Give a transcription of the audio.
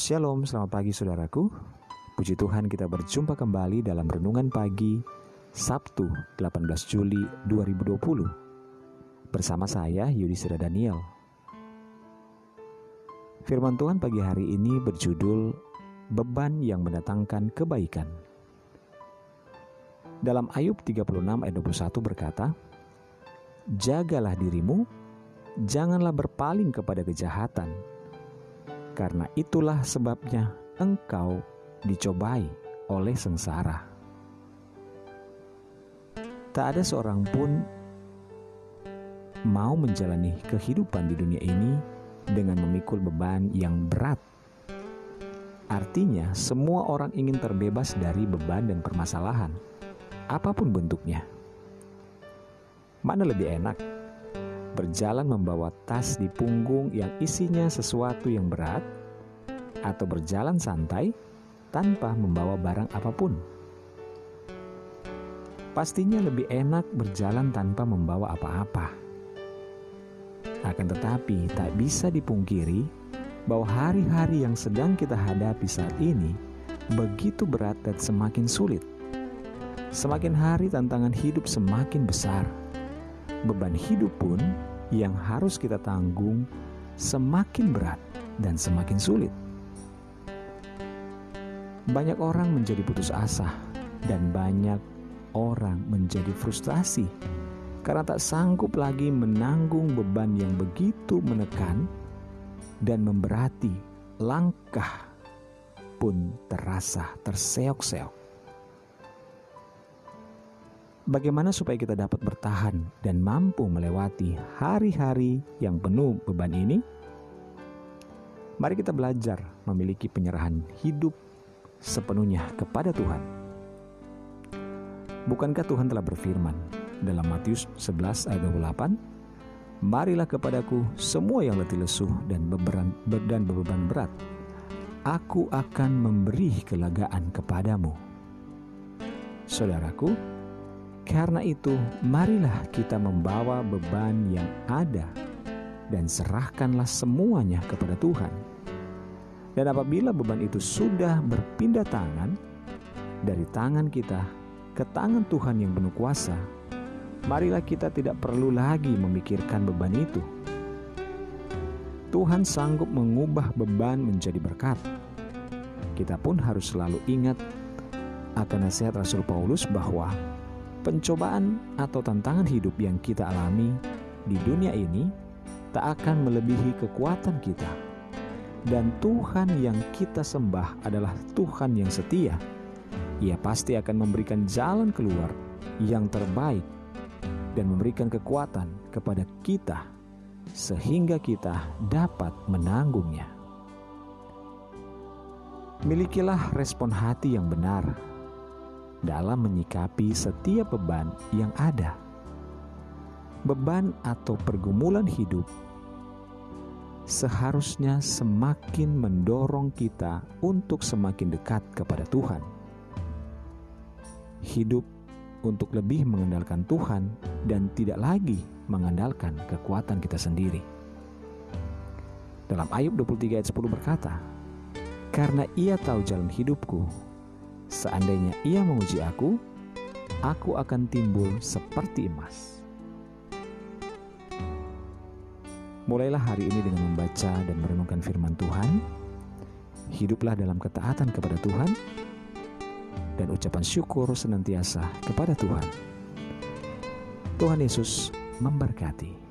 Shalom, selamat pagi saudaraku. Puji Tuhan kita berjumpa kembali dalam Renungan Pagi Sabtu 18 Juli 2020 Bersama saya Yudhistira Daniel. Firman Tuhan pagi hari ini berjudul Beban yang mendatangkan kebaikan. Dalam Ayub 36 ayat 21 berkata Jagalah dirimu, janganlah berpaling kepada kejahatan karena itulah sebabnya engkau dicobai oleh sengsara. Tak ada seorang pun mau menjalani kehidupan di dunia ini dengan memikul beban yang berat. Artinya, semua orang ingin terbebas dari beban dan permasalahan, apa pun bentuknya. Mana lebih enak? Berjalan membawa tas di punggung yang isinya sesuatu yang berat, atau berjalan santai tanpa membawa barang apa pun. Pastinya lebih enak berjalan tanpa membawa apa-apa. Akan tetapi, tak bisa dipungkiri bahwa hari-hari yang sedang kita hadapi saat ini begitu berat dan semakin sulit. Semakin hari, tantangan hidup semakin besar beban hidup pun yang harus kita tanggung semakin berat dan semakin sulit. Banyak orang menjadi putus asa, dan banyak orang menjadi frustasi karena tak sanggup lagi menanggung beban yang begitu menekan dan memberati. Langkah pun terasa terseok-seok. Bagaimana supaya kita dapat bertahan dan mampu melewati hari-hari yang penuh beban ini? Mari kita belajar memiliki penyerahan hidup sepenuhnya kepada Tuhan. Bukankah Tuhan telah berfirman dalam Matius 11 ayat 28? Marilah kepadaku semua yang letih lesuh dan beban, dan beban berat. Aku akan memberi kelegaan kepadamu. Saudaraku, karena itu, marilah kita membawa beban yang ada dan serahkanlah semuanya kepada Tuhan. Dan apabila beban itu sudah berpindah tangan dari tangan kita ke tangan Tuhan yang penuh kuasa, marilah kita tidak perlu lagi memikirkan beban itu. Tuhan sanggup mengubah beban menjadi berkat. Kita pun harus selalu ingat akan nasihat Rasul Paulus bahwa pencobaan atau tantangan hidup yang kita alami di dunia ini tak akan melebihi kekuatan kita. Dan Tuhan yang kita sembah adalah Tuhan yang setia. Ia pasti akan memberikan jalan keluar yang terbaik dan memberikan kekuatan kepada kita sehingga kita dapat menanggungnya. Milikilah respon hati yang benar dalam menyikapi setiap beban yang ada. Beban atau pergumulan hidup seharusnya semakin mendorong kita untuk semakin dekat kepada Tuhan. Hidup untuk lebih mengandalkan Tuhan dan tidak lagi mengandalkan kekuatan kita sendiri. Dalam Ayub 23 ayat 10 berkata, Karena ia tahu jalan hidupku, Seandainya ia menguji aku, aku akan timbul seperti emas. Mulailah hari ini dengan membaca dan merenungkan firman Tuhan. Hiduplah dalam ketaatan kepada Tuhan dan ucapan syukur senantiasa kepada Tuhan. Tuhan Yesus memberkati.